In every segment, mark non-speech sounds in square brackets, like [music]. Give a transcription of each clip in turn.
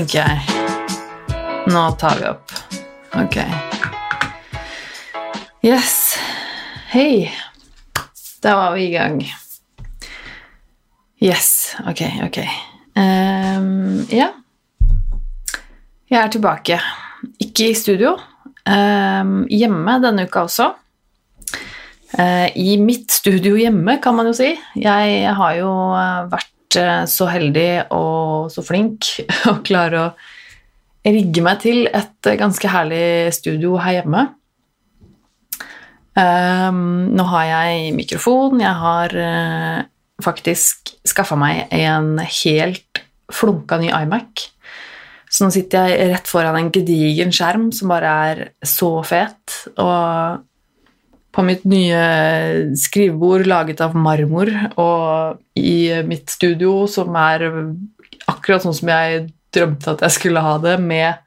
tenker jeg Nå tar vi opp. Ok. Yes. Hei. Da var vi i gang. Yes. Ok, ok. Um, ja. Jeg er tilbake. Ikke i studio. Um, hjemme denne uka også. Uh, I mitt studio hjemme, kan man jo si. Jeg har jo eh, vært så heldig og så flink [laughs] å klare å rigge meg til et ganske herlig studio her hjemme. Um, nå har jeg mikrofon, jeg har uh, faktisk skaffa meg en helt flunka ny iMac. Så nå sitter jeg rett foran en gedigen skjerm som bare er så fet. Og på mitt nye skrivebord laget av marmor, og i mitt studio, som er akkurat sånn som jeg drømte at jeg skulle ha det, med,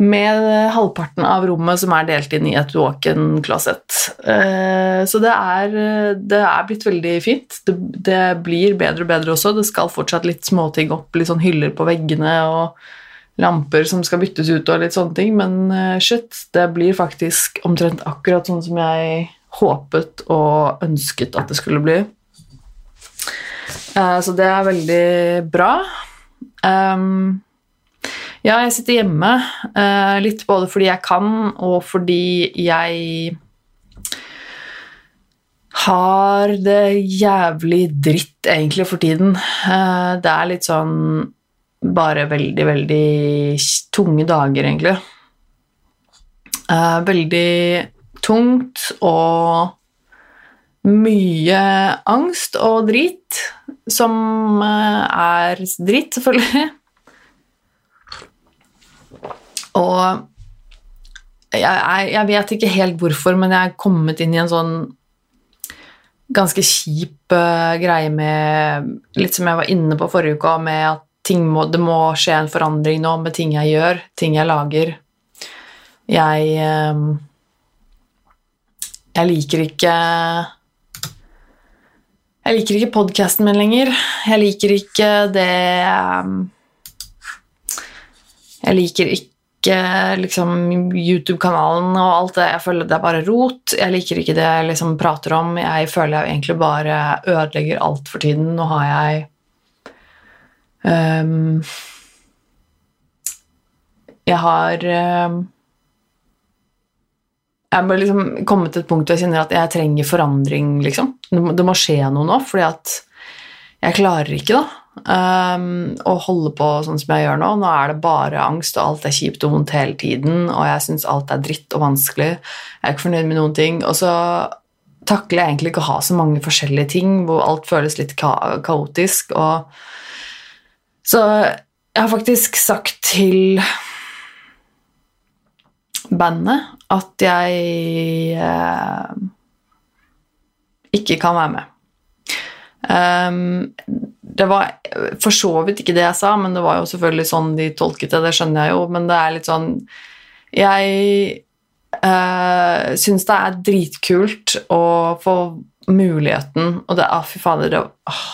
med halvparten av rommet som er delt inn i et walk-in closet. Eh, så det er, det er, blitt veldig fint. Det, det, blir bedre og bedre også. Det skal fortsatt litt småting opp, litt sånn hyller på veggene og lamper som skal byttes ut og litt sånne ting, men uh, shit, det blir faktisk omtrent akkurat sånn som jeg håpet og ønsket at det skulle bli. Uh, så det er veldig bra. Ja, jeg sitter hjemme, uh, litt både fordi jeg kan, og fordi jeg har det jævlig dritt egentlig for tiden. det er litt sånn bare veldig, veldig tunge dager, egentlig. Uh, veldig tungt og mye angst og drit, som uh, er dritt, selvfølgelig. Og jeg, jeg, vet ikke helt hvorfor, men jeg er kommet inn i en sånn ganske kjip uh, greie med Litt som jeg var inne på forrige uke, med at må, det må skje en forandring nå med ting jeg gjør, ting jeg lager. Jeg ehm, Jeg liker ikke Jeg liker ikke podkasten min lenger. Jeg liker ikke det ehm, Jeg liker ikke liksom YouTube-kanalen og alt det. Jeg føler det er bare rot. Jeg liker ikke det jeg liksom prater om. Jeg føler jeg egentlig bare ødelegger alt for tiden. Nå har jeg Um, jeg har um, Jeg har liksom kommet til et punkt hvor jeg kjenner at jeg trenger forandring, liksom. Det må, skje noe nå, fordi at jeg klarer ikke, da. Um, å holde på sånn som jeg gjør nå. Nå er det bare angst, og alt er kjipt og vondt hele tiden, og jeg syns alt er dritt og vanskelig. Jeg er ikke fornøyd med noen ting. Og så takler jeg egentlig ikke å ha så mange forskjellige ting hvor alt føles litt ka kaotisk. og så jeg har faktisk sagt til bandet at jeg eh, ikke kan være med. Um, det var for så vidt ikke det jeg sa, men det var jo selvfølgelig sånn de tolket det. Det skjønner jeg jo, men det er litt sånn Jeg uh, syns det er dritkult å få muligheten, og det er ah, Fy fader, det, ah,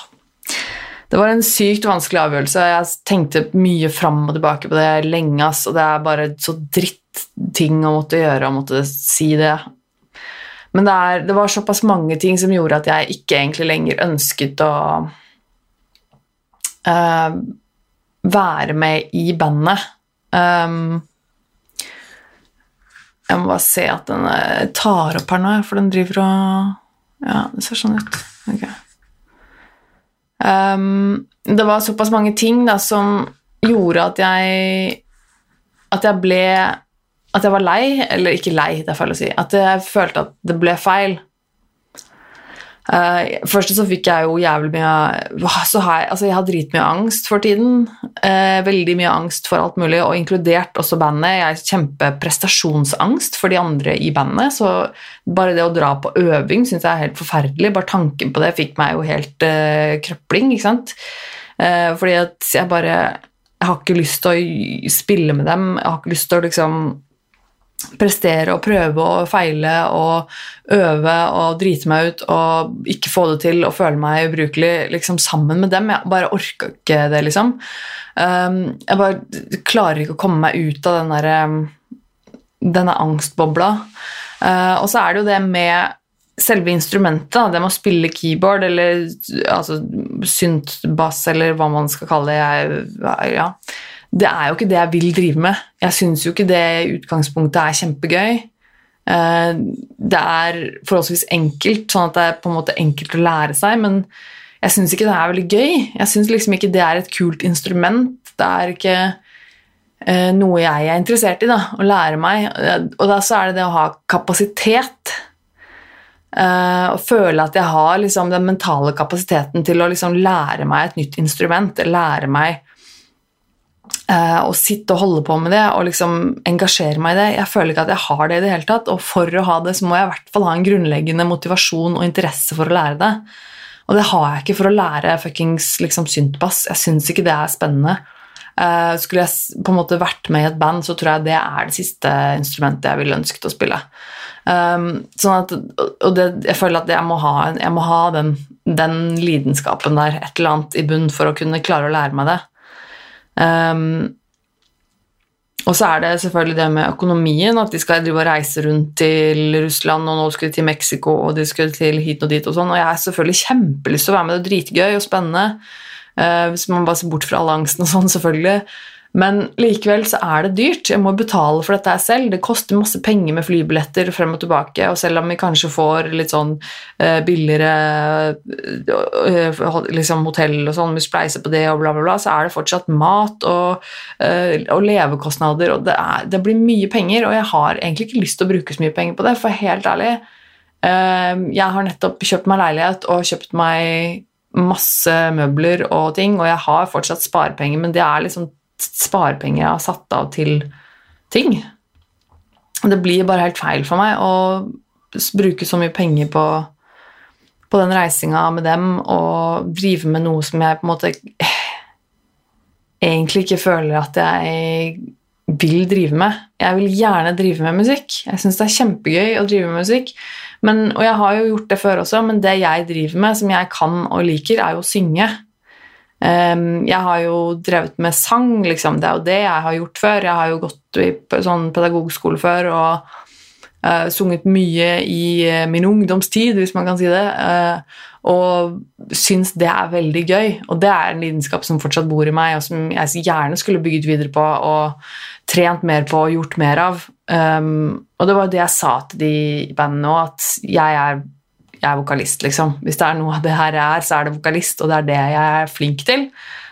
det var en sykt vanskelig avgjørelse. Jeg tenkte mye fram og tilbake på det lenge, ass, og det er bare så dritting å måtte gjøre å måtte si det. Men det, er, det, var såpass mange ting som gjorde at jeg ikke egentlig lenger ønsket å uh, være med i bandet. Um, jeg må bare se at den tar opp her nå, for den driver og Ja, det ser sånn ut. Okay. Um, det var såpass mange ting da, som gjorde at jeg At jeg ble At jeg var lei, eller ikke lei, det er feil å si. At jeg følte at det ble feil. Uh, først så fikk jeg jo jævlig mye så jeg, altså jeg har dritmye angst for tiden. Uh, veldig mye angst for alt mulig, og inkludert også bandet. Jeg har kjempeprestasjonsangst for de andre i bandet, så bare det å dra på øving syns jeg er helt forferdelig. Bare tanken på det fikk meg jo helt uh, krøpling, ikke sant. fordi at jeg bare Jeg har ikke lyst til å spille med dem. Jeg har ikke lyst til å liksom prestere og prøve og feile og øve og drite meg ut og ikke få det til og føle meg ubrukelig liksom sammen med dem. Jeg bare orka ikke det, liksom. Um, jeg bare klarer ikke å komme meg ut av den der, um, denne angstbobla. Uh, og så er det jo det med selve instrumentet, det med å spille keyboard eller altså, syntbass eller hva man skal kalle det. Jeg, ja det er jo ikke det jeg vil drive med. Jeg syns jo ikke det utgangspunktet er kjempegøy. Eh, det er forholdsvis enkelt, sånn at det er på en måte enkelt å lære seg, men jeg syns ikke det er veldig gøy. Jeg syns liksom ikke det er et kult instrument. Det er ikke eh, noe jeg er interessert i, da, å lære meg. Og da så er det det å ha kapasitet. Uh, og føle at jeg har liksom, den mentale kapasiteten til å liksom, lære meg et nytt instrument. Lære meg Eh, å sitte og holde på med det og liksom engasjere meg i det. Jeg føler ikke at jeg har det i det hele tatt, og for å ha det så må jeg i hvert fall ha en grunnleggende motivasjon og interesse for å lære det. Og det har jeg ikke for å lære fuckings liksom, syntbass. Jeg syns ikke det er spennende. Uh, skulle jeg på en måte vært med i et band, så tror jeg det er det siste instrumentet jeg ville ønsket å spille. Um, sånn at, og det, jeg føler at jeg må ha, jeg må ha den, den, lidenskapen der, et eller annet i bunn, for å kunne klare å lære meg det. Um, og så er det selvfølgelig det med økonomien, at de skal drive og reise rundt til Russland, og nå skal de til Mexico, og de skal til hit og dit og sånn. Og jeg har selvfølgelig kjempelyst til å være med, det er dritgøy og spennende. Uh, hvis man bare ser bort fra alle angsten og sånn, selvfølgelig. Men likevel så er det dyrt. Jeg må betale for dette selv. Det koster masse penger med flybilletter frem og tilbake, og selv om vi kanskje får litt sånn uh, billigere uh, liksom hotell og sånn, vi spleiser på det og bla, bla, bla, så er det fortsatt mat og, uh, og levekostnader, og det, er, det, blir mye penger, og jeg har egentlig ikke lyst til å bruke så mye penger på det, for helt ærlig Jeg har nettopp kjøpt meg leilighet og kjøpt meg masse møbler og ting, og jeg har fortsatt sparepenger, men det er liksom sparepenger jeg har satt av til ting. Det blir bare helt feil for meg å bruke så mye penger på, på den reisinga med dem og drive med noe som jeg på en måte egentlig ikke føler at jeg vil drive med. Jeg vil gjerne drive med musikk. Jeg syns det er kjempegøy å drive med musikk. Men, og jeg har jo gjort det før også, men det jeg driver med, som jeg kan og liker, er jo å synge. Um, jeg har jo drevet med sang, liksom. Det er jo det jeg har gjort før. Jeg har jo gått i sånn pedagogskole før og uh, sunget mye i uh, min ungdomstid, hvis man kan si det. Uh, og syns det er veldig gøy. Og det er en lidenskap som fortsatt bor i meg, og som jeg gjerne skulle bygget videre på og trent mer på og gjort mer av. Um, og det var det jeg sa til de bandene òg, at jeg er jeg er vokalist, liksom. Hvis det er noe av det her jeg er, så er det vokalist, og det er det jeg er flink til.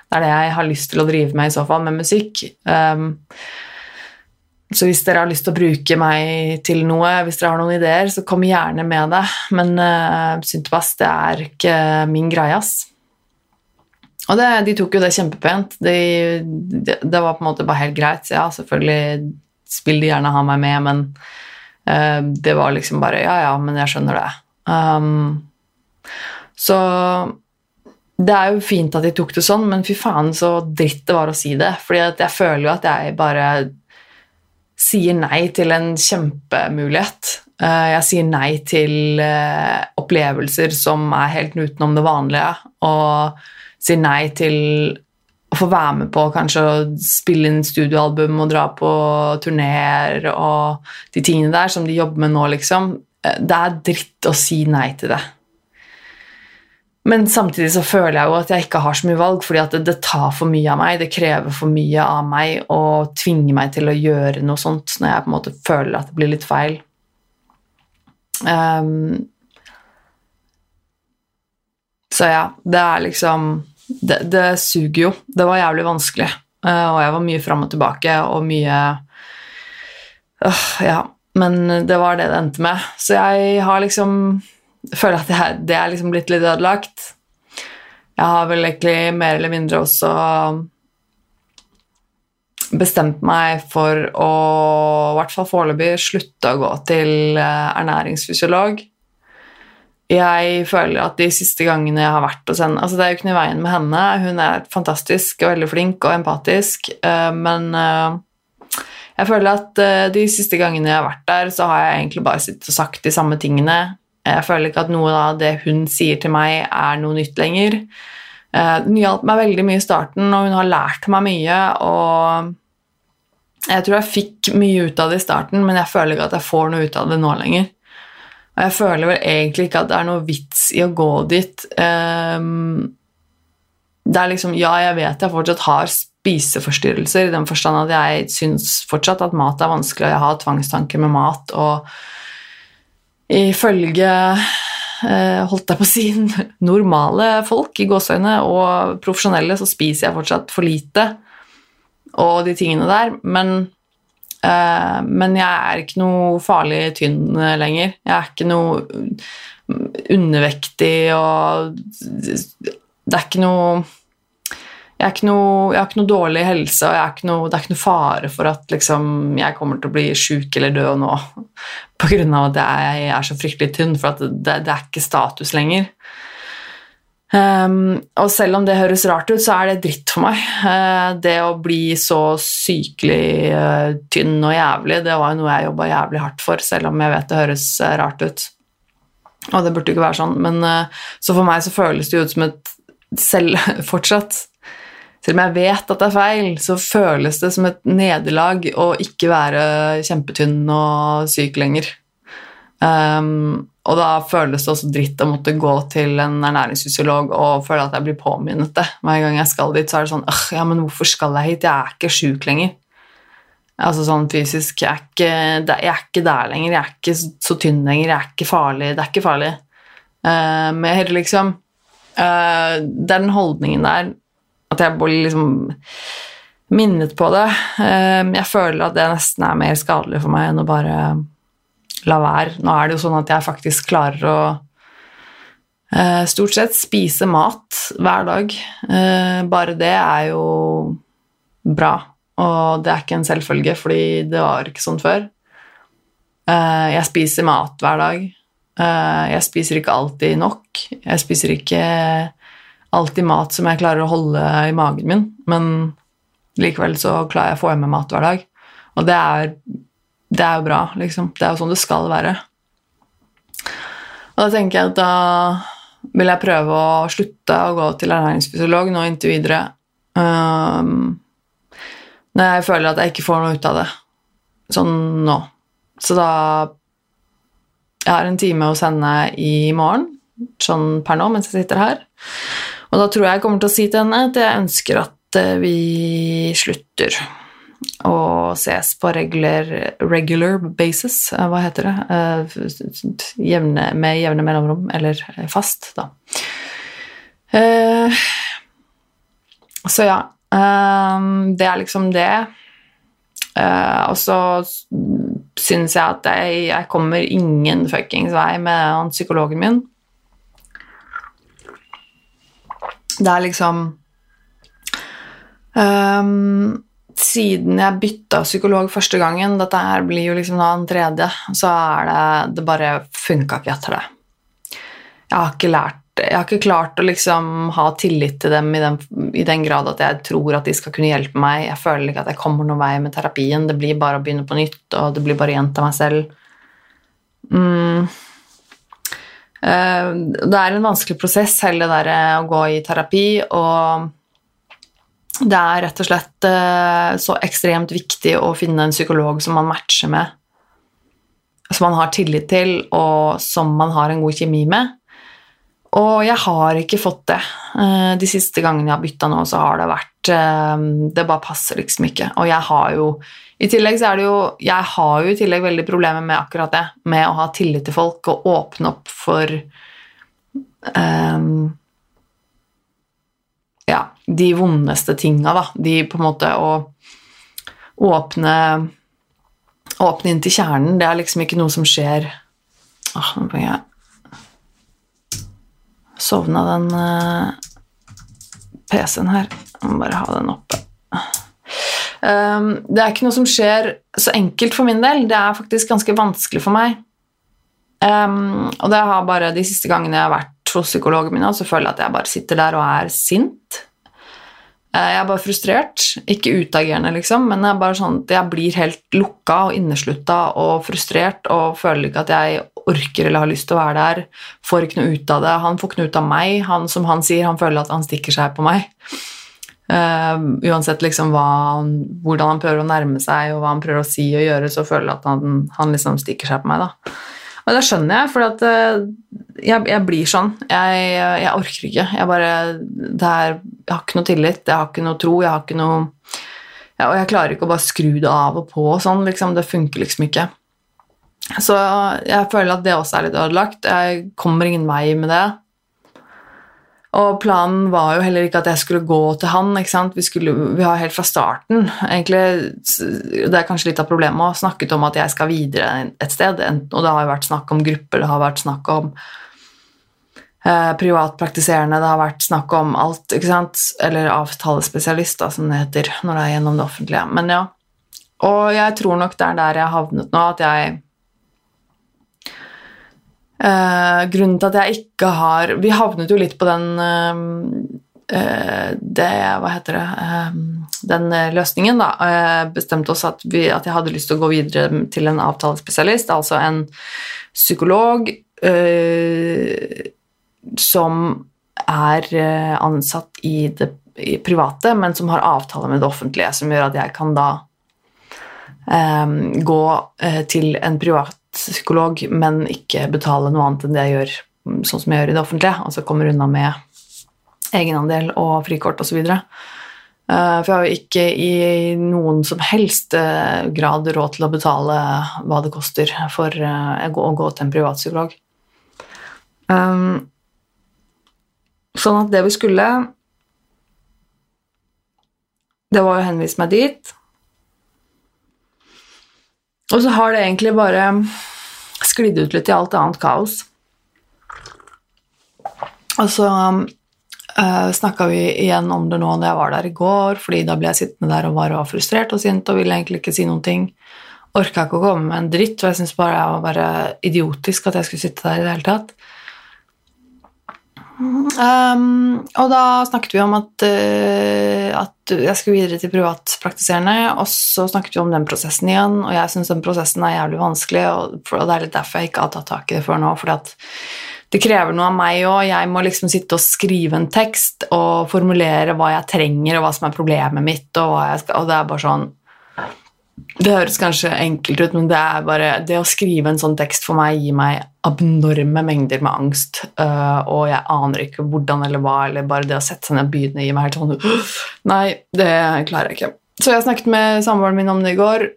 Det er det jeg har lyst til å drive med, i så fall, med musikk. Um, så hvis dere har lyst til å bruke meg til noe, hvis dere har noen ideer, så kom gjerne med det. Men uh, syntebass, det er ikke min greie, ass. Og det, de tok jo det kjempepent. De, det, det var på en måte bare helt greit. Ja, selvfølgelig vil de gjerne ha meg med, men uh, det var liksom bare Ja, ja, men jeg skjønner det. Um, så det er jo fint at de tok det sånn, men fy faen så dritt det var å si det. Fordi jeg føler jo at jeg bare sier nei til en kjempemulighet. Uh, jeg sier nei til uh, opplevelser som er helt utenom det vanlige, og sier nei til å få være med på kanskje å spille inn studioalbum og dra på turneer og de tingene der som de jobber med nå, liksom. Eh, det er dritt å si nei til det. Men samtidig så føler jeg jo at jeg ikke har så mye valg, fordi at det, det tar for mye av meg. Det krever for mye av meg å tvinge meg til å gjøre noe sånt når jeg på en måte føler at det blir litt feil. Um, så ja, det er liksom det, det, suger jo. Det var jævlig vanskelig. Uh, og jeg var mye fram og tilbake og mye uh, Ja. Men det var det det endte med. Så jeg har liksom føler at jeg, det er liksom blitt litt ødelagt. Jeg har vel egentlig mer eller mindre også bestemt meg for å, i hvert fall foreløpig, slutte å gå til eh, ernæringsfysiolog. Jeg føler at de siste gangene jeg har vært hos henne altså Det er jo ikke noe i veien med henne. Hun er fantastisk og veldig flink og empatisk, eh, men eh, Jeg føler at uh, de siste gangene jeg har vært der, så har jeg egentlig bare sittet og sagt de samme tingene. Jeg føler ikke at noe av det hun sier til meg, er noe nytt lenger. Uh, hun hjalp meg veldig mye i starten, og hun har lært meg mye. og jeg tror jeg fikk mye ut av det i starten, men jeg føler ikke at jeg får noe ut av det nå lenger. Og jeg føler vel egentlig ikke at det er noe vits i å gå dit. Um, det er liksom Ja, jeg vet jeg fortsatt har spiseforstyrrelser, i den forstand at jeg syns fortsatt at mat er vanskelig, og jeg har tvangstanker med mat, og ifølge eh, holdt jeg på å si [laughs] normale folk i gåseøyne og profesjonelle, så spiser jeg fortsatt for lite og de tingene der, men øh, men jeg er ikke noe farlig tynn lenger. Jeg er ikke noe undervektig og Det er ikke noe jeg, har ikke noe dårlig helse, og noe, det er ikke noe fare for at liksom, jeg kommer til å bli sjuk eller død nå [laughs] pga. at jeg er så fryktelig tynn, for det, det, er ikke status lenger. Um, og selv om det høres rart ut, så er det dritt for meg. Uh, det å bli så sykelig uh, tynn og jævlig, det var jo noe jeg jobba jævlig hardt for, selv om jeg vet det høres uh, rart ut. Og det burde ikke være sånn, men så for meg så føles det jo ut som et selv [laughs] fortsatt Selv om jeg vet at det er feil, så føles det som et nederlag å ikke være kjempetynn og syk lenger. Um, og da føles det også dritt å måtte gå til en ernæringsfysiolog og føle at jeg blir påminnet det. Hver gang jeg skal dit, så er det sånn Åh, Ja, men hvorfor skal jeg hit? Jeg er ikke sjuk lenger. Altså sånn fysisk jeg er, ikke, jeg er ikke der lenger. Jeg er ikke så tynn lenger. Jeg er ikke farlig. Det er ikke farlig. Uh, mer liksom uh, Det er den holdningen der at jeg blir liksom minnet på det. Uh, jeg føler at det nesten er mer skadelig for meg enn å bare la være. Nå er det jo sånn at jeg faktisk klarer å eh, stort sett spise mat hver dag. Eh, bare det er jo bra, og det er ikke en selvfølge, fordi det var ikke sånn før. Eh, jeg spiser mat hver dag. Eh, jeg spiser ikke alltid nok. Jeg spiser ikke alltid mat som jeg klarer å holde i magen min, men likevel så klarer jeg å få i meg mat hver dag. Og det er det er jo bra, liksom. Det er jo sånn det skal være. Og da tenker jeg at da vil jeg prøve å slutte å gå til ernæringsfysiolog nå inntil videre. Um, når jeg føler at jeg ikke får noe ut av det. Sånn nå. Så da Jeg har en time hos henne i morgen, sånn per nå, mens jeg sitter her. Og da tror jeg jeg kommer til å si til henne at jeg ønsker at eh, vi slutter å ses på regular, regular basis, eh, hva heter det, uh, jevne, med jevne mellomrom, eller fast, da. Så ja, det er liksom det. og så syns jeg at jeg, jeg kommer ingen fuckings vei med han psykologen min. Det er liksom um, siden jeg bytta psykolog første gangen, dette her blir jo liksom da tredje, så er det Det bare funka ikke etter det. Jeg har ikke lært jeg har ikke klart å liksom ha tillit til dem i den, i den, grad at jeg tror at de skal kunne hjelpe meg. Jeg føler ikke at jeg kommer noen vei med terapien. Det blir bare å begynne på nytt, og det blir bare å gjenta meg selv. Mm. Eh, det er en vanskelig prosess, hele det der å gå i terapi, og det er rett og slett eh, så ekstremt viktig å finne en psykolog som man matcher med, som man har tillit til, og som man har en god kjemi med. Og jeg har ikke fått det. Eh, de siste gangene jeg har bytta nå, så har det vært eh, Det bare passer liksom ikke. Og jeg har jo i tillegg så er det jo Jeg har jo i tillegg veldig problemer med akkurat det, med å ha tillit til folk og åpne opp for um, ja, de vondeste tinga, da. De på en måte å åpne Åpne inn til kjernen, det er liksom ikke noe som skjer Åh, nå blir jeg Sovna den uh, PC-en her. Jeg må bare ha den oppe. Um, det er ikke noe som skjer så enkelt for min del. Det er faktisk ganske vanskelig for meg. Um, og det har bare de siste gangene jeg har vært hos psykologen min, så føler jeg at jeg bare sitter der og er sint. Eh, Jeg er bare frustrert. Ikke utagerende, liksom, men jeg, bare sånn, jeg blir helt lukka og inneslutta og frustrert og føler ikke at jeg orker eller har lyst til å være der. Får ikke noe ut av det. Han får ikke noe ut av meg. Han, som han sier, han føler at han stikker seg på meg. Eh, uansett liksom han- hvordan han prøver å nærme seg, og hva han prøver å si og gjøre, så føler jeg at han, han liksom stikker seg på meg. da. Og det skjønner jeg, for at uh, jeg, jeg blir sånn. Jeg, jeg orker ikke. Jeg bare er, Jeg har ikke noe tillit, jeg har ikke noe tro, jeg har ikke noe ja, Og jeg klarer ikke å bare skru det av og på og sånn, liksom. Det funker liksom ikke. Så jeg føler at det også er litt ødelagt. Jeg kommer ingen vei med det. Og planen var jo heller ikke at jeg skulle gå til han. ikke sant? Vi, skulle, vi har helt fra starten egentlig, Det er kanskje litt av problemet også, snakket om at jeg skal videre et sted. Og det har jo vært snakk om grupper, det har vært snakk om eh, privatpraktiserende, det har vært snakk om alt. ikke sant? Eller avtalespesialist, da, som det heter når det er gjennom det offentlige. Men ja. Og jeg tror nok det er der jeg har havnet nå, at jeg Eh, grunnen til at jeg ikke har Vi havnet jo litt på den uh, uh, det, Hva heter det Den løsningen, da. Jeg bestemte oss at, vi, at jeg hadde lyst til å gå videre til en avtalespesialist, altså en psykolog som er ansatt i det i private, men som har avtale med det offentlige, som gjør at jeg kan da gå til en privat psykolog, men ikke betale noe annet enn det jeg gjør mm, sånn som jeg gjør i det offentlige, altså kommer unna med egenandel og frikort osv. Uh, for jeg har jo ikke i noen som helst eh, grad råd til å betale hva det koster for eh, å gå- til en privatpsykolog. Um, sånn at det vi skulle Det var å henvise meg dit. Og så har det egentlig bare sklidd ut litt i alt annet kaos. Og så uh, snakka vi igjen om det nå når jeg var der i går, fordi da ble jeg sittende der og var frustrert og sint og ville egentlig ikke si noen ting. Orka ikke å komme med en dritt, og jeg syntes bare jeg var bare idiotisk at jeg skulle sitte der i det hele tatt. Um, og da snakket vi om at, uh, at jeg skulle videre til privatpraktiserende, og så snakket vi om den prosessen igjen, og jeg syns den prosessen er jævlig vanskelig, og, og det er litt derfor jeg ikke har tatt tak i det før nå, fordi at det krever noe av meg òg. Jeg må liksom sitte og skrive en tekst og formulere hva jeg trenger, og hva som er problemet mitt, og, skal, og det er bare sånn det høres kanskje enkelt ut, men det er bare det å skrive en sånn tekst for meg gir meg abnorme mengder med angst, uh, og jeg aner ikke hvordan eller hva, eller bare det å sette seg ned og begynne gir meg helt sånn [gasps] Nei, det klarer jeg ikke. Så jeg snakket med samboeren min om det i går.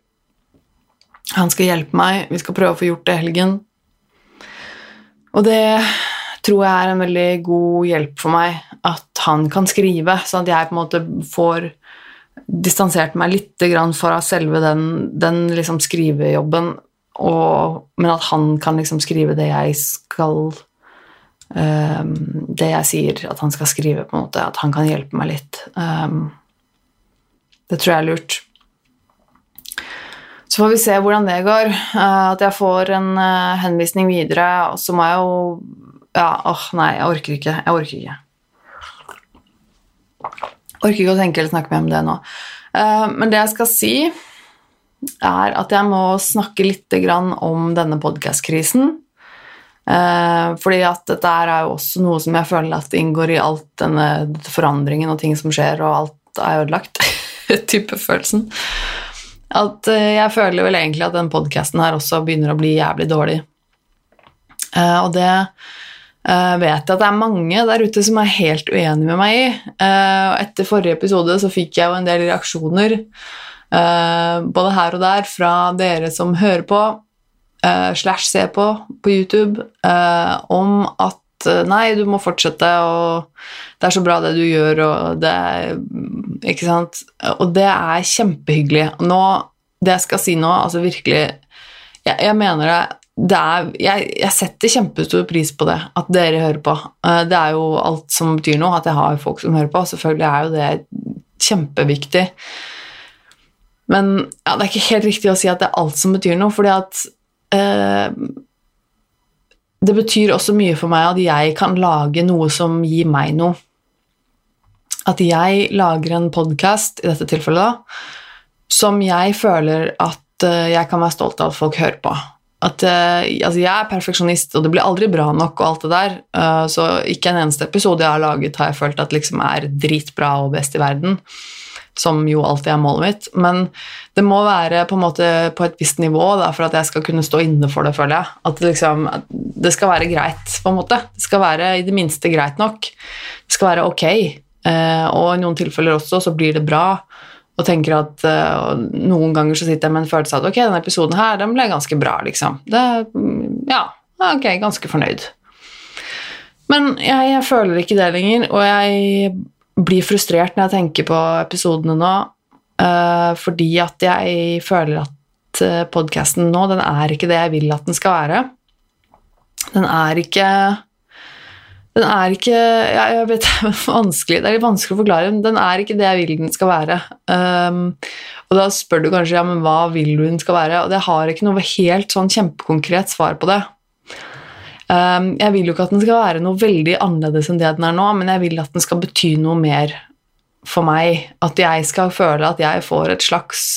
Han skal hjelpe meg, vi skal prøve å få gjort det i helgen. Og det tror jeg er en veldig god hjelp for meg, at han kan skrive, sånn at jeg på en måte får distansert meg litt fra selve den, den liksom skrivejobben, og, men at han kan liksom skrive det jeg skal um, Det jeg sier at han skal skrive, på en måte. At han kan hjelpe meg litt. Um, det tror jeg er lurt. Så får vi se hvordan det går. Uh, at jeg får en uh, henvisning videre, og så må jeg jo Ja, åh, nei, jeg orker ikke. Jeg orker ikke. Orker ikke å tenke eller snakke mer om det nå. Uh, men det jeg skal si, er at jeg må snakke litt om denne podkast-krisen. Uh, fordi at dette er jo også noe som jeg føler at inngår i alt denne forandringen og ting som skjer, og alt er ødelagt. [laughs] type følelsen. At uh, jeg føler vel egentlig at den podkasten her også begynner å bli jævlig dårlig. Og det uh, vet jeg at det er mange der ute som er helt uenig med meg i. Uh, etter forrige episode så fikk jeg jo en del reaksjoner, uh, både her og der, fra dere som hører på, slash ser på på YouTube, om at nei, du må fortsette, og det er så bra det du gjør, og det er Ikke sant? Og det er kjempehyggelig. Nå, det jeg skal si nå, altså virkelig Jeg, jeg mener det er, jeg, jeg setter kjempestor pris på det, at dere hører på. Eh, Det er jo alt som betyr noe, at jeg har folk som hører på. Selvfølgelig er jo det kjempeviktig. Men ja, det er ikke helt riktig å si at det er alt som betyr noe, fordi at eh, Det betyr også mye for meg at jeg kan lage noe som gir meg noe. at jeg lager en podkast, i dette tilfellet, da, som jeg føler at uh, jeg kan være stolt av at folk hører på. At, uh, altså jeg er perfeksjonist, og det blir aldri bra nok, og alt det der. Uh, så ikke en eneste episode jeg har laget, har jeg følt at liksom er dritbra og best i verden som jo alltid er målet mitt. Men det må være på en måte på et visst nivå da, for at jeg skal kunne stå inne for det, føler jeg. At det, liksom, det skal være greit, på en måte. Det skal være i det minste greit nok. Det skal være ok. Uh, og i noen tilfeller også så blir det bra. Og tenker at uh, Noen ganger så sitter jeg med en følelse av at ok, denne episoden her, den ble ganske bra, liksom. Det, ja, ok, ganske fornøyd. Men jeg, jeg føler ikke det lenger, og jeg blir frustrert når jeg tenker på episodene nå, uh, fordi at jeg føler at eh, podkasten nå, den er ikke det jeg vil at den skal være. Den er ikke Den er ikke ja, Jeg vet [laughs] det er Det litt vanskelig å forklare, men den er ikke det jeg vil den skal være. Um, og da spør du kanskje ja, men hva vil du den skal være, og jeg har ikke noe helt sånn kjempekonkret svar på det. Um, jeg vil jo ikke at den skal være noe veldig annerledes enn det den er nå, men jeg vil at den skal bety noe mer for meg. At jeg skal føle at jeg får et slags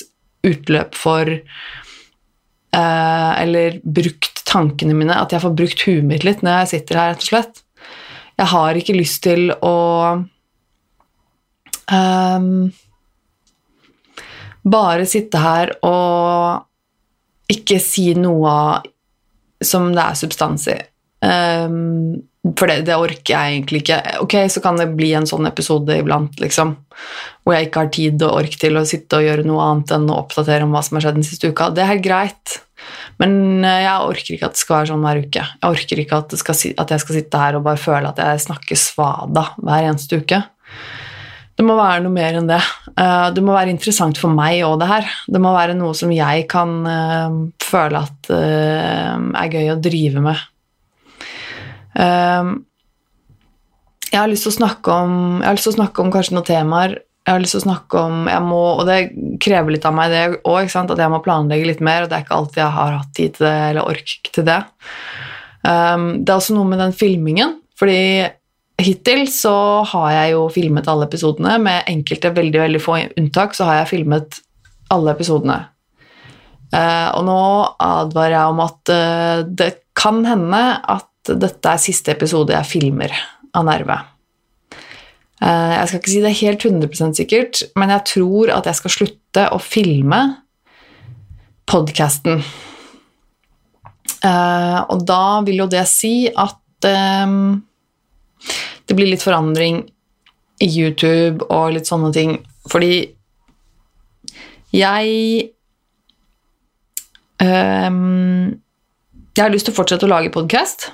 utløp for uh, Eller brukt tankene mine, at jeg får brukt huet mitt litt når jeg sitter her, rett og slett. Jeg har ikke lyst til å um, bare sitte her og ikke si noe som det er substans i. Um, for det, det, orker jeg egentlig ikke. Ok, så kan det bli en sånn episode iblant, liksom, hvor jeg ikke har tid og ork til å sitte og gjøre noe annet enn å oppdatere om hva som har skjedd den siste uka. Det er helt greit, men eh, jeg orker ikke at det skal være sånn hver uke. Jeg orker ikke at, skal, at jeg skal sitte her og bare føle at jeg snakker svada hver eneste uke. Det må være noe mer enn det. Eh, det må være interessant for meg òg, det her. Det må være noe som jeg kan eh, føle at er gøy å drive med jeg har lyst til å snakke om, til å snakke om kanskje noen temaer. Jeg har lyst til å snakke om må, Og det krever litt av meg, det òg, at jeg må planlegge litt mer. Og det er ikke alltid jeg har hatt tid til det, eller ork til det. Um, det er også noe med den filmingen, fordi hittil så har jeg jo filmet alle episodene. Med enkelte veldig, veldig få unntak så har jeg filmet alle episodene. Uh, og nå advarer jeg om at uh, det kan hende at dette er siste episode jeg filmer av Nerve. Eh, jeg skal ikke si det helt 100 sikkert, men jeg tror at jeg skal slutte å filme podkasten. Eh, og da vil jo det si at eh, det blir litt forandring i YouTube og litt sånne ting, fordi jeg Jeg har lyst til å fortsette å lage podkast.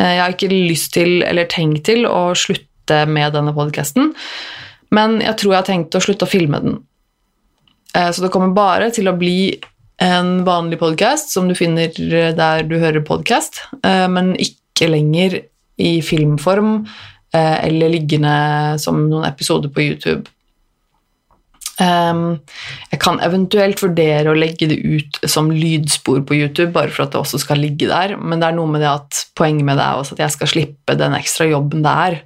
Jeg har ikke lyst til, eller tenkt til, å slutte med denne podkasten, men jeg tror jeg har tenkt å slutte å filme den. Eh, så det kommer bare til å bli en vanlig podkast som du finner der du hører podkast, eh, men ikke lenger i filmform eller liggende som noen episoder på YouTube. Um, jeg kan eventuelt vurdere å legge det ut som lydspor på YouTube, bare for at det også skal ligge der, men det er noe med det at poenget med det er også at jeg skal slippe den ekstra jobben det er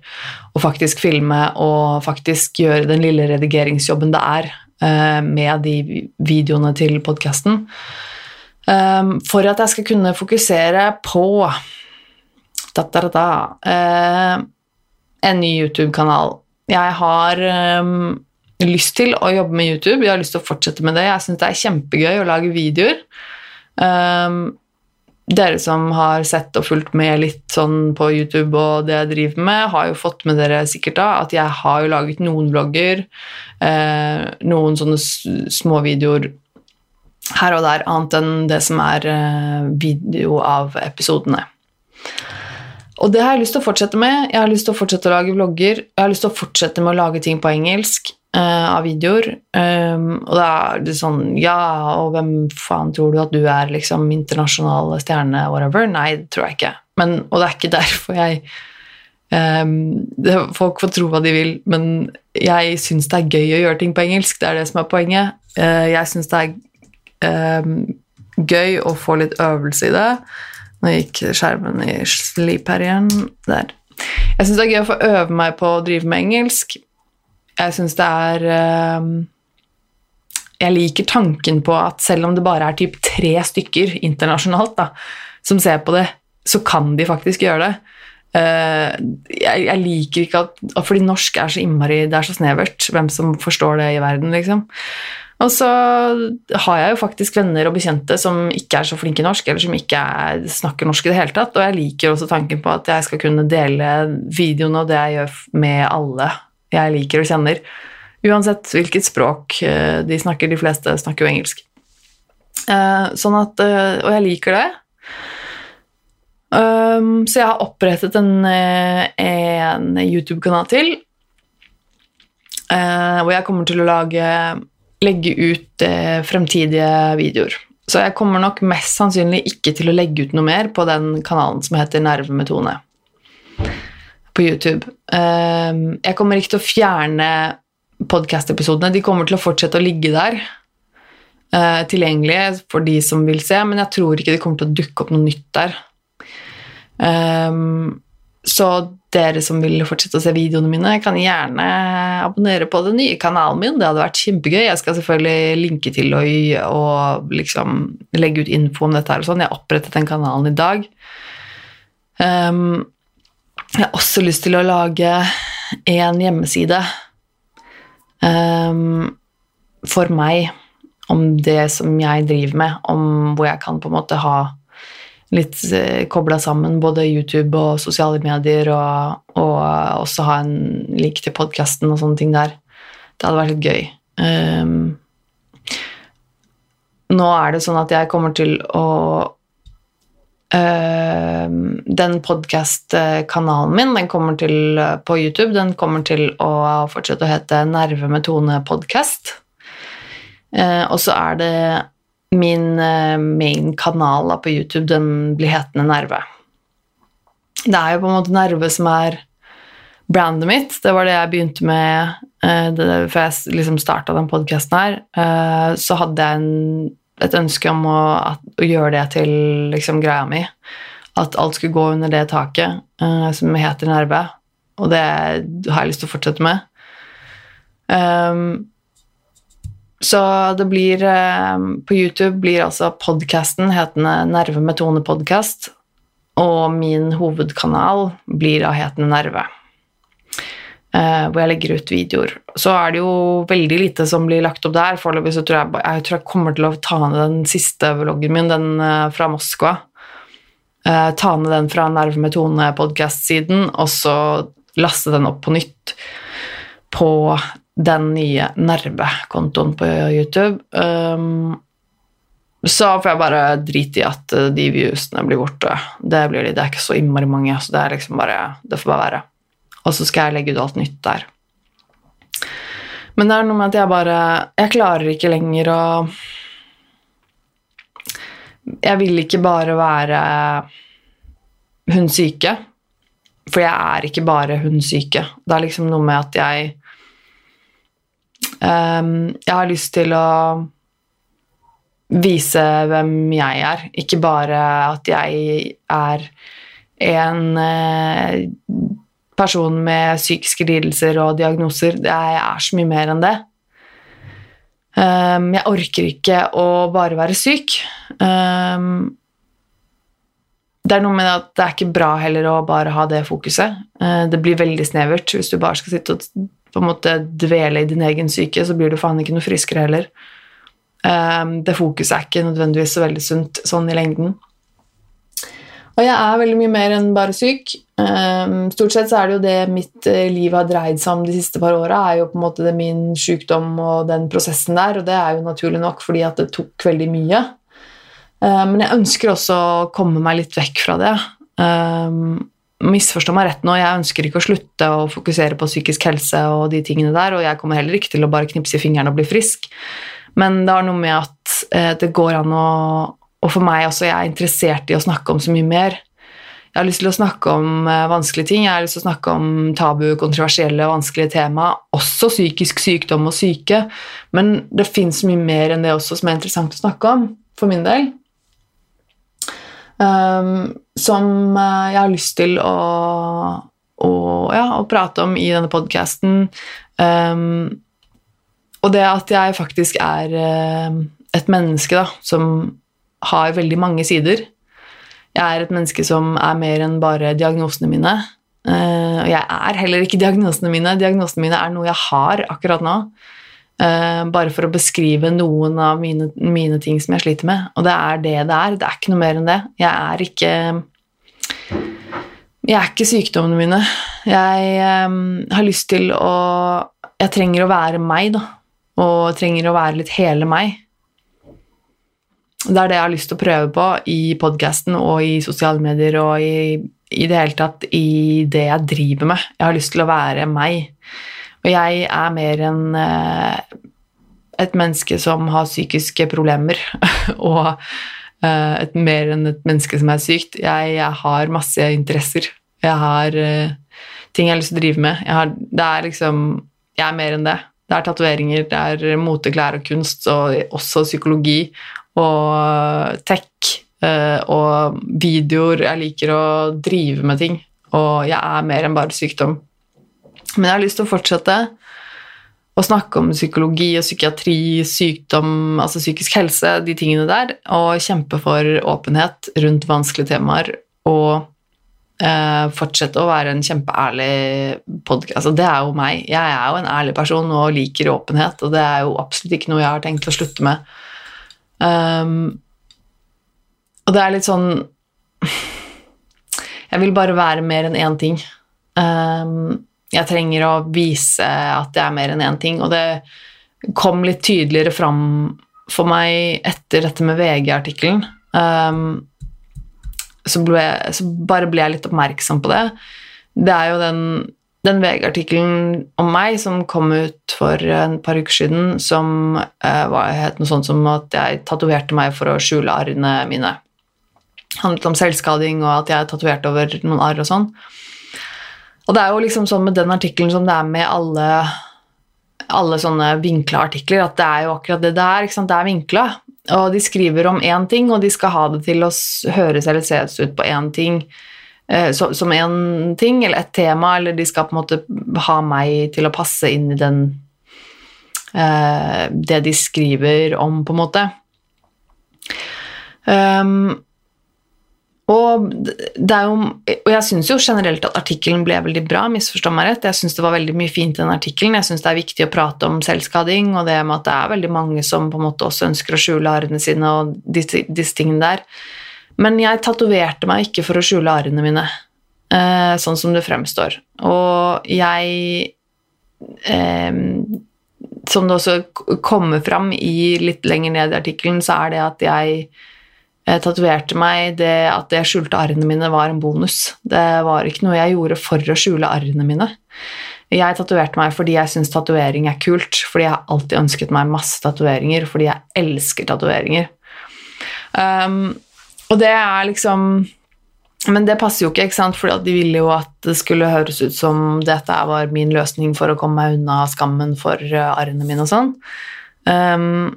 å faktisk filme og faktisk gjøre den lille redigeringsjobben det er uh, med de videoene til podkasten. Ehm, for at jeg skal kunne fokusere på da, da, da, en ny YouTube-kanal. Jeg har um, lyst til å jobbe med YouTube, jeg har lyst til å fortsette med det. Jeg syns det er kjempegøy å lage videoer. Um, dere som har sett og fulgt med litt sånn på YouTube og det jeg driver med, har jo fått med dere sikkert da at jeg har jo laget noen vlogger, eh, noen sånne småvideoer her og der, annet enn det som er eh, video av episodene. Og det har jeg lyst til å fortsette med. Jeg har lyst til å fortsette å lage vlogger. Jeg har lyst til å fortsette med å lage ting på engelsk av videoer. Um, og da er det sånn Ja, og hvem faen tror du at du er, liksom? Internasjonal stjerne, whatever? Nei, det tror jeg ikke. Men, og det er ikke [laughs] derfor jeg um, det, Folk får tro hva de vil, men jeg syns det er gøy å gjøre ting på engelsk. Det er det som er poenget. Uh, jeg syns det er um, gøy å få litt øvelse i det. Nå gikk skjermen i sleep her igjen. Der. Jeg syns det er gøy å få øve meg på å drive med engelsk. Jeg syns det er eh, Jeg liker tanken på at selv om det bare er typ tre stykker internasjonalt da, som ser på det, så kan de faktisk gjøre det. Eh, jeg liker ikke at Fordi norsk er så innmari Det er så snevert hvem som forstår det i verden, liksom. Og så har jeg jo faktisk venner og bekjente som ikke er så flinke i norsk, eller som ikke er, snakker norsk i det hele tatt, og jeg liker også tanken på at jeg skal kunne dele videoene og det jeg gjør med alle jeg liker og kjenner, uansett hvilket språk eh, de snakker. De fleste snakker jo engelsk. Eh, sånn at, eh, og jeg liker det. Um, så jeg har opprettet en, en YouTube-kanal til, hvor jeg kommer til å lage legge ut fremtidige videoer. Så jeg kommer nok mest sannsynlig ikke til å legge ut noe mer på den kanalen som heter Nerve med Tone på YouTube. Eh, jeg kommer ikke til å fjerne podkast-episodene. De kommer til å fortsette å ligge der. Eh, tilgjengelige for de som vil se, men jeg tror ikke det kommer til å dukke opp noe nytt der. Um, så dere som vil fortsette å se videoene mine, kan gjerne abonnere på den nye kanalen min. Det hadde vært kjempegøy. Jeg skal selvfølgelig linke til og, og liksom legge ut info om dette her og sånn. Jeg opprettet den kanalen i dag. Um, jeg har også lyst til å lage en hjemmeside um, for meg om det som jeg driver med, om hvor jeg kan på en måte ha litt eh, kobla sammen både YouTube og sosiale medier, og, og også ha en lik til podkasten og sånne ting der. Det hadde vært litt gøy. Um, nå er det sånn at jeg kommer til å Den podkast-kanalen min den kommer til på YouTube den kommer til å fortsette å hete Nerve med Tone podkast. Uh, og så er det min uh, main kanal på YouTube den blir hetende Nerve. Det er jo på en måte Nerve som er brandet mitt. Det var det jeg begynte med det, før jeg liksom starta den podkasten her. Så hadde jeg en, et ønske om å, at, å, gjøre det til liksom, greia mi. At alt skulle gå under det taket som heter Nerve. Og det har jeg lyst til å fortsette med. Um, så det blir eh, På YouTube blir altså podkasten hetende Nerve med Tone podkast, og min hovedkanal blir da hetende Nerve. Uh, hvor jeg legger ut videoer. Så er det jo veldig lite som blir lagt opp der. Foreløpig så tror jeg, jeg, tror jeg kommer til å ta ned den siste vloggen min, den uh, fra Moskva. Uh, ta ned den fra Nerve med Tone-podkast-siden, og så laste den opp på nytt på den nye Nerve-kontoen på YouTube. Um, så får jeg bare drite i at de viewsene blir borte. Det blir de, det er ikke så innmari mange, så det liksom bare Det får bare være. Og så skal jeg legge ut alt nytt der. Men det er noe med at jeg bare Jeg klarer ikke lenger å Jeg vil ikke bare være hun syke. For jeg er ikke bare hun syke. Det er liksom noe med at jeg Um, jeg har lyst til å vise hvem jeg er, ikke bare at jeg er en uh, person med psykiske lidelser og diagnoser. Jeg er så mye mer enn det. Um, jeg orker ikke å bare være syk. Um, det er noe med at det er ikke bra heller å bare ha det fokuset. Uh, det blir veldig snevert hvis du bare skal sitte og på en måte dvele i din egen syke, så blir du faen ikke noe friskere heller. Um, det fokuset er ikke nødvendigvis så veldig sunt sånn i lengden. Og jeg er veldig mye mer enn bare syk. Um, stort sett så er det jo det mitt uh, liv har dreid seg om de siste par åra, er jo på en måte min sykdom og den prosessen der, og det er jo naturlig nok fordi at det tok veldig mye. Uh, men jeg ønsker også å komme meg litt vekk fra det. Um, misforstå meg rett nå, jeg ønsker ikke å slutte å fokusere på psykisk helse og de tingene der, og jeg kommer heller ikke til å bare knipse i fingrene og bli frisk, men det har noe med at eh, det går an å Og for meg også, jeg er interessert i å snakke om så mye mer. Jeg har lyst til å snakke om eh, vanskelige ting, jeg har lyst til å snakke om tabu, kontroversielle, vanskelige tema, også psykisk sykdom og syke, men det fins mye mer enn det også som er interessant å snakke om, for min del. Um, som eh, jeg har lyst til å, å, ja, å prate om i denne podkasten. Um, og det at jeg faktisk er uh, et menneske da, som har veldig mange sider. Jeg er et menneske som er mer enn bare diagnosene mine. Uh, og jeg er heller ikke [laughs] diagnosene mine. Diagnosene mine er noe jeg har akkurat nå. Uh, bare for å beskrive noen av mine, mine, ting som jeg sliter med. Og det er det det er. Det er ikke noe mer enn det. Jeg er ikke Jeg er ikke sykdommene mine. Jeg um, har lyst til å Jeg trenger å være meg, da. Og trenger å være litt hele meg. Det er det jeg har lyst til å prøve på i podkasten og i sosiale medier og i, i det hele tatt i det jeg driver med. Jeg har lyst til å være meg. Og jeg er mer enn eh, et menneske som har psykiske problemer, [laughs] og eh, et, mer enn et menneske som er sykt. Jeg, jeg har masse interesser. Jeg har eh, ting jeg har lyst til å drive med. Jeg, har, det er liksom, jeg er mer enn det. Det er tatoveringer, det er moteklær og kunst, og også psykologi og tech og videoer. Jeg liker å drive med ting, og jeg er mer enn bare sykdom. Men jeg har lyst til å fortsette å snakke om psykologi og psykiatri, sykdom, altså psykisk helse, de tingene der, og kjempe for åpenhet rundt vanskelige temaer og eh, fortsette å være en kjempeærlig podkast. Altså, det er jo meg. Jeg er jo en ærlig person og liker åpenhet, og det er jo absolutt ikke noe jeg har tenkt å slutte med. Um, og det er litt sånn Jeg vil bare være mer enn én ting. Um, jeg trenger å vise at jeg er mer enn én ting. Og det kom litt tydeligere fram for meg etter dette med VG-artikkelen. Um, så, så, bare ble jeg litt oppmerksom på det. Det er jo den, den VG-artikkelen om meg som kom ut for en par uker siden, som uh, var, het noe sånt som at jeg tatoverte meg for å skjule arrene mine. Det handlet om selvskading og at jeg tatoverte over noen arr og sånn. Og det er jo liksom sånn med den artikkelen som det er med alle, alle sånne vinkla artikler, at det er jo akkurat det det er. Det er vinkla. Og de skriver om én ting, og de skal ha det til å høres eller ses ut på én ting. Eh, som én ting eller et tema, eller de skal på en måte ha meg til å passe inn i den eh, Det de skriver om, på en måte. Um, og, jo, og, jeg syns jo generelt at artikkelen ble veldig bra, misforstå meg rett. Jeg syns det var veldig mye fint i den artikkelen. Jeg syns det er viktig å prate om selvskading, og det med at det er veldig mange som på en måte også ønsker å skjule arrene sine og disse, disse tingene der. Men jeg tatoverte meg ikke for å skjule arrene mine, eh, sånn som det fremstår. Og jeg eh, Som det også kommer fram i litt lenger ned i artikkelen, så er det at jeg jeg tatoverte meg det at jeg skjulte arrene mine, var en bonus. Det var ikke noe jeg gjorde for å skjule arrene mine. Jeg tatoverte meg fordi jeg syns tatovering er kult, fordi jeg har alltid ønsket meg masse tatoveringer, fordi jeg elsker tatoveringer. Um, og det er liksom Men det passer jo ikke, ikke sant? for de ville jo at det skulle høres ut som dette var min løsning for å komme meg unna skammen for arrene mine og sånn. Um,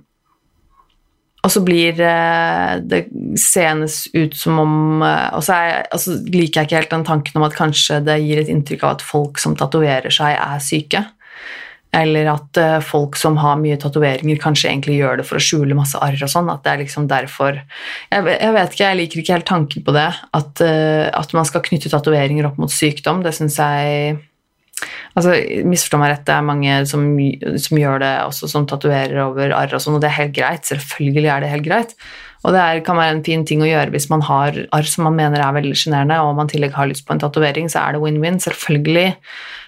og så blir eh, det senest ut som om eh, Og så altså, liker jeg ikke helt den tanken om at kanskje det gir et inntrykk av at folk som tatoverer seg, er syke. Eller at uh, folk som har mye tatoveringer, kanskje egentlig gjør det for å skjule masse arr og sånn. At det er liksom derfor jeg, jeg, vet ikke, jeg liker ikke helt tanken på det. At, uh, at man skal knytte tatoveringer opp mot sykdom. Det syns jeg Altså, Misforstå meg rett, det er mange som, som gjør det også, som tatoverer over arr og sånn, og det er helt greit. Selvfølgelig er det helt greit. Og det er, kan være en fin ting å gjøre hvis man har arr som man mener er veldig sjenerende, og man i tillegg har lyst på en tatovering, så er det win-win. Selvfølgelig.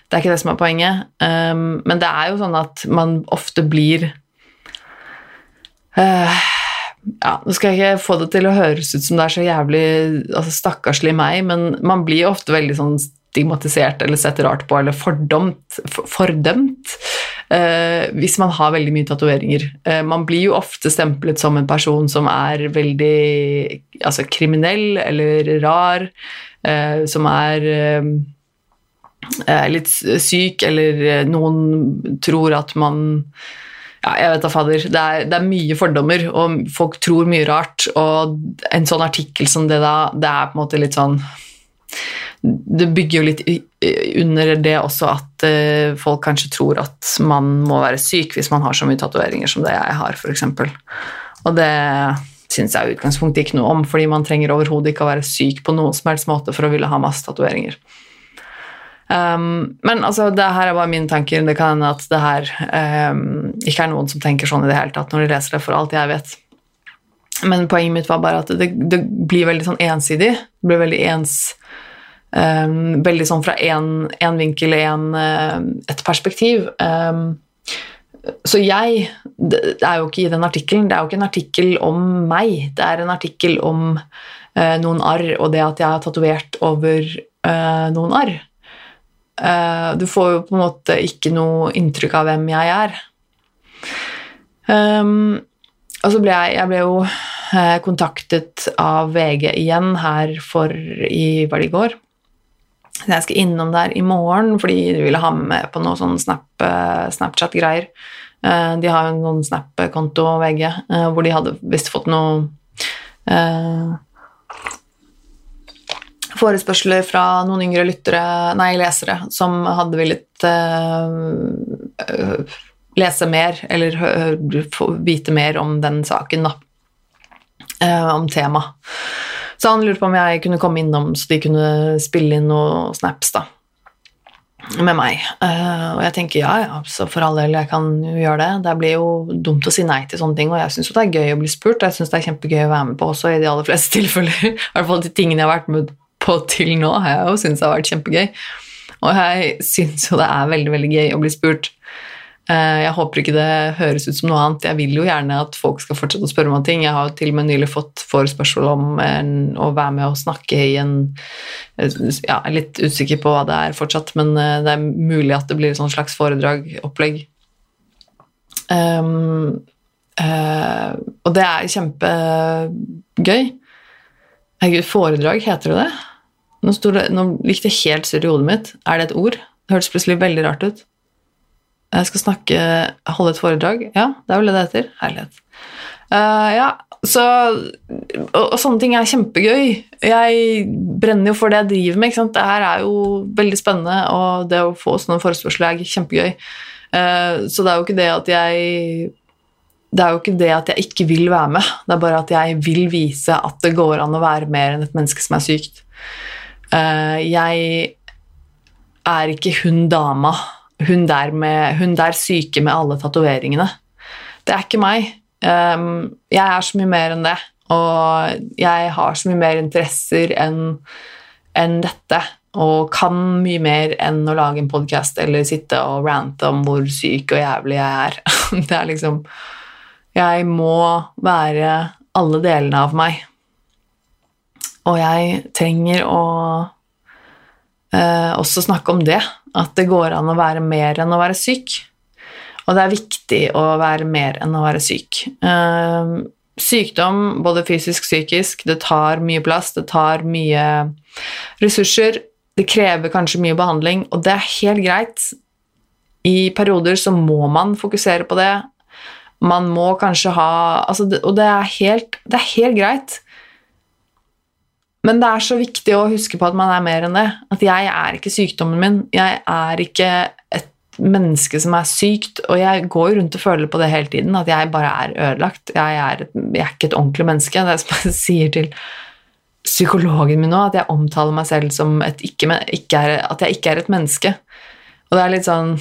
Det er ikke det som er poenget. Um, men det er jo sånn at man ofte blir uh, ja, Nå skal jeg ikke få det til å høres ut som det er så jævlig altså stakkarslig meg, men man blir ofte veldig sånn stigmatisert eller sett rart på eller fordømt, fordømt uh, hvis man har veldig mye tatoveringer. Uh, man blir jo ofte stemplet som en person som er veldig altså, kriminell eller rar, uh, som er eh, eh, litt syk, eller eh, noen tror at man ja, jeg vet da fader. Det er, det er, mye fordommer, og folk tror mye rart. Og en sånn artikkel som det da, det er på en måte litt sånn det bygger jo litt under det også at uh, folk kanskje tror at man må være syk hvis man har så mye tatoveringer som det jeg har, f.eks. Og det syns jeg i utgangspunktet ikke noe om, fordi man trenger overhodet ikke å være syk på noen som helst måte for å ville ha masse tatoveringer. Um, men altså, det her er bare mine tanker. Det kan hende at det her um, ikke er noen som tenker sånn i det hele tatt når de leser det, for alt jeg vet. Men poenget mitt var bare at det, det blir veldig sånn ensidig. Det blir veldig ens um, Veldig sånn fra én vinkel, en, et perspektiv. så jeg Det er jo ikke i den artikkelen. Det er jo ikke en artikkel om meg. Det er en artikkel om uh, noen arr og det at jeg har tatovert over uh, noen arr. Uh, du får jo på en måte ikke noe inntrykk av hvem jeg er. Um, og så ble jeg, jeg ble jo uh, kontaktet av VG igjen her for i Var det i går? Jeg skal innom der i morgen fordi de ville ha med på noe sånn Snap, uh, Snapchat-greier. de har jo en sånn Snap-konto, VG, hvor de hadde visst fått noe forespørsler fra noen yngre lyttere, nei, lesere som hadde villet uh, lese mer eller få vite mer om den saken, da. Uh, om temaet. Så han lurte på om jeg kunne komme innom så de kunne spille inn noen snaps da, med meg. Uh, og jeg tenker ja, ja, så for all del, jeg kan jo gjøre det. Det blir jo dumt å si nei til sånne ting, og jeg syns det er gøy å bli spurt. Jeg syns det er kjempegøy å være med på også, i de aller fleste tilfeller. [laughs] I hvert fall de tingene jeg har vært med på til nå, har jeg jo syntes har vært kjempegøy. Og jeg syns jo det er veldig, veldig gøy å bli spurt. Eh, jeg håper ikke det høres ut som noe annet. Jeg vil jo gjerne at folk skal fortsette å spørre meg om ting. Jeg har jo til og med nylig fått forespørsel om en, å være med og snakke i en ja, Jeg er litt usikker på hva det er fortsatt, men eh, det er mulig at det blir et slags foredrag-opplegg. Um, uh, og det er kjempegøy. Herregud, foredrag, heter det det? Nå, det, nå gikk det helt surr i hodet mitt. Er det et ord? Det hørtes plutselig veldig rart ut. Jeg skal snakke Holde et foredrag? Ja, det er vel det det heter. Herlighet. Uh, ja, så og, og, sånne ting er kjempegøy. Jeg brenner jo for det jeg driver med. ikke sant? Det her er jo veldig spennende, og det å få sånne forespørsler er kjempegøy. Uh, så det er jo ikke det at jeg det er jo ikke det at jeg ikke vil være med, det er bare at jeg vil vise at det går an å være mer enn et menneske som er sykt. Eh, jeg er ikke hun dama, hun der, med, hun der syke med alle tatoveringene. Det er ikke meg. Jeg er så mye mer enn det, og jeg har så mye mer interesser enn enn dette. Og kan mye mer enn å lage en podkast eller sitte og rante om hvor syk og jævlig jeg er. [laughs] Det er liksom Jeg må være alle delene av meg. Og jeg trenger å eh, også snakke om det. At det går an å være mer enn å være syk. Og det er viktig å være mer enn å være syk. Eh, sykdom, både fysisk og psykisk, det tar mye plass, det tar mye ressurser. Det krever kanskje mye behandling, og det er helt greit. I perioder så må man fokusere på det. Man må kanskje ha altså, Og det er, helt, det er helt greit. Men det er så viktig å huske på at man er mer enn det. At jeg er ikke sykdommen min. Jeg er ikke et menneske som er sykt, og jeg går rundt og føler på det hele tiden, at jeg bare er ødelagt. Jeg er, jeg er ikke et ordentlig menneske. Det er som jeg [laughs] sier til psykologen min nå, at jeg omtaler meg selv som ikke, ikke er, at jeg ikke er et menneske. Og det er litt sånn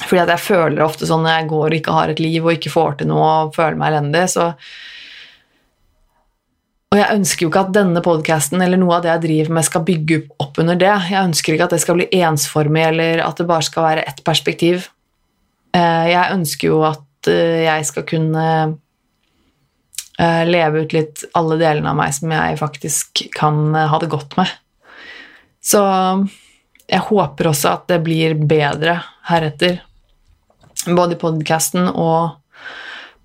fordi at jeg føler ofte sånn når jeg går og ikke har et liv og ikke får til noe og føler meg elendig, så og jeg ønsker jo ikke at denne podkasten eller noe av det jeg driver med, skal bygge opp under det. Jeg ønsker ikke at det skal bli ensformig, eller at det bare skal være ett perspektiv. Eh, jeg ønsker jo at eh, jeg skal kunne eh, leve ut litt alle delene av meg som jeg faktisk kan ha det godt med. Så jeg håper også at det blir bedre heretter, både i podkasten og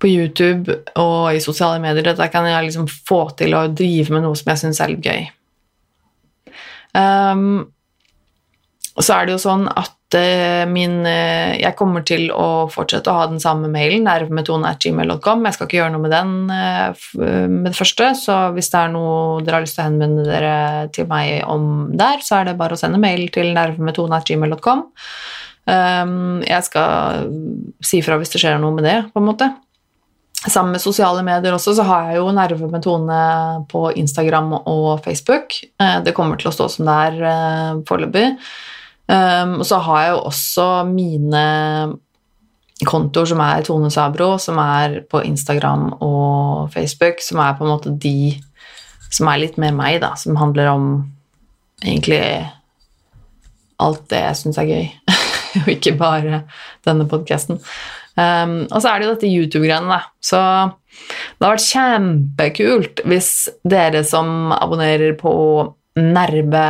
YouTube og i sosiale medier. Dette kan jeg liksom få til å drive med noe som jeg syns er litt gøy. Um, så er det jo sånn at min uh, Jeg kommer til å fortsette å ha den samme mailen, nervemetone.gmail.com. Jeg skal ikke gjøre noe med den uh, med det første, så hvis det er noe dere har lyst til å henvende dere til meg om der, så er det bare å sende mail til nervemetone.gmail.com. Um, jeg skal si fra hvis det skjer noe med det, på en måte. Sammen med sosiale medier også, så har jeg jo Nerve med Tone på Instagram og Facebook. Eh, Det kommer til å stå som det er eh, foreløpig. Um, og så har jeg jo også mine kontoer som er Tone Sabro, som er på Instagram og Facebook, som er på en måte de som er litt mer meg, da, som handler om egentlig alt det jeg syns er gøy, [laughs] og ikke bare denne podkasten. Um, og så er det jo dette YouTube-greiene, da. Så det har vært kjempekult hvis dere som abonnerer på Nerve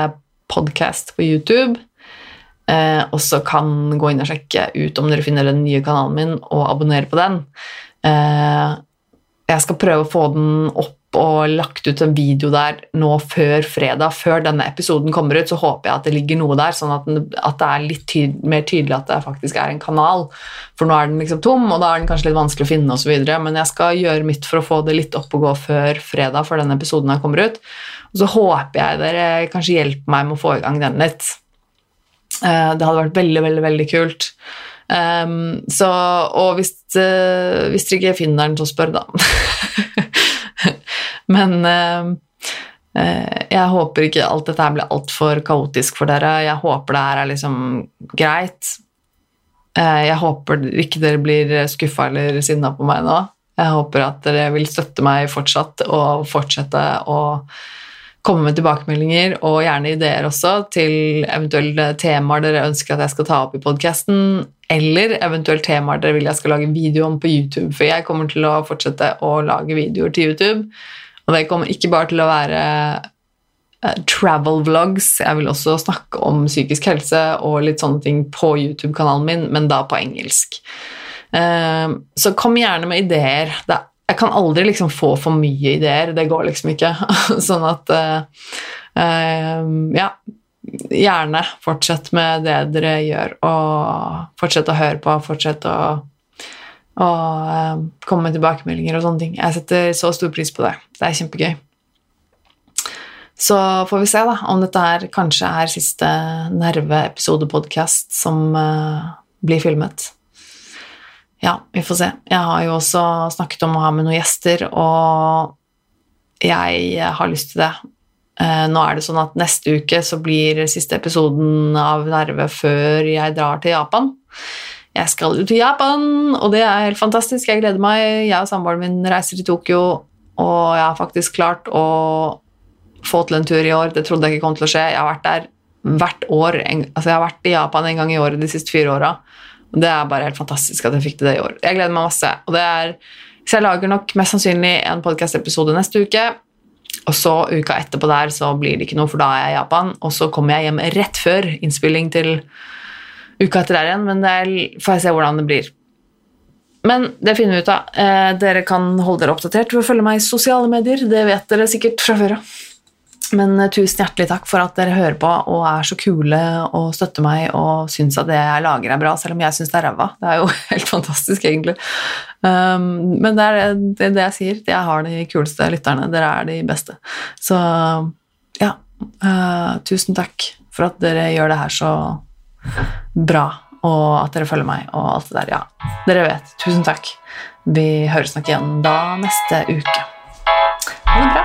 podcast på YouTube, eh, også kan gå inn og sjekke ut om dere finner den nye kanalen min, og abonnere på den. Eh, jeg skal prøve å få den opp og lagt ut en video der nå før fredag. Før denne episoden kommer ut, så håper jeg at det ligger noe der, sånn at, den, at det er litt tyd mer tydelig at det faktisk er en kanal. For nå er den liksom tom, og da er den kanskje litt vanskelig å finne osv. Men jeg skal gjøre mitt for å få det litt opp og gå før fredag, før denne episoden her kommer ut. Og så håper jeg dere kanskje hjelper meg med å få i gang den litt. Eh, Det hadde vært veldig, veldig, veldig kult. Um, så, og hvis, uh, hvis dere ikke finner den, så spør, da. [laughs] Men eh, eh, jeg håper ikke alt dette her blir altfor kaotisk for dere. Jeg håper det her er liksom greit. Eh, jeg håper ikke dere blir skuffa eller sinna på meg nå. Jeg håper at dere vil støtte meg fortsatt og fortsette å komme med tilbakemeldinger og gjerne ideer også til eventuelle temaer dere ønsker at jeg skal ta opp i podkasten, eller eventuelt temaer dere vil jeg skal lage video om på YouTube, for jeg kommer til å fortsette å lage videoer til YouTube. Og det kommer ikke bare til å være eh, travel vlogs, jeg vil også snakke om psykisk helse og litt sånne ting på YouTube-kanalen min, men da på engelsk. Eh, Så kom gjerne med ideer. Er jeg kan aldri liksom få for mye ideer, det går liksom ikke. [laughs] sånn at eh, Ja, gjerne fortsett med det dere gjør, og fortsett å høre på, fortsett å, å eh, komme med tilbakemeldinger og sånne ting. Jeg setter så stor pris på det. Det er kjempegøy. Så får vi se da, om dette her kanskje er siste Nerve-episode-podkast som uh, blir filmet. Ja, vi får se. Jeg har jo også snakket om å ha med noen gjester, og jeg har lyst til det. Eh, Nå er det sånn at neste uke så blir siste episoden av Nerve før jeg drar til Japan. Jeg skal til Japan, og det er helt fantastisk. Jeg gleder meg. Jeg og samboeren min reiser til Tokyo, og jeg har faktisk klart å få til en tur i år. Det trodde jeg ikke kom til å skje. Jeg har vært der hvert år. Altså, jeg har vært i Japan en gang i året de siste fire åra. Det er bare helt fantastisk at jeg fikk til det i år. Jeg gleder meg masse. Og det er, så jeg lager nok mest sannsynlig en podcast-episode neste uke. Og så uka etterpå der så blir det ikke noe, for da er jeg i Japan. Og så kommer jeg hjem rett før innspilling til uka etter der igjen, men det får jeg se hvordan det blir. Men det finner vi ut av. Eh, dere kan holde dere oppdatert ved å følge meg i sosiale medier. Det vet dere sikkert fra før av. Men eh, tusen hjertelig takk for at dere hører på og er så kule og støtter meg og syns at det jeg lager er bra, selv om jeg syns det er ræva. Det er jo [laughs] helt fantastisk, egentlig. Um, men det er det, det jeg sier. Jeg har de kuleste lytterne. Dere er de beste. Så ja. uh, tusen takk for at dere gjør det her så bra, og at dere følger meg og alt det der. Ja, dere vet. Tusen takk. Vi høres nok igjen da neste uke. Ha det bra.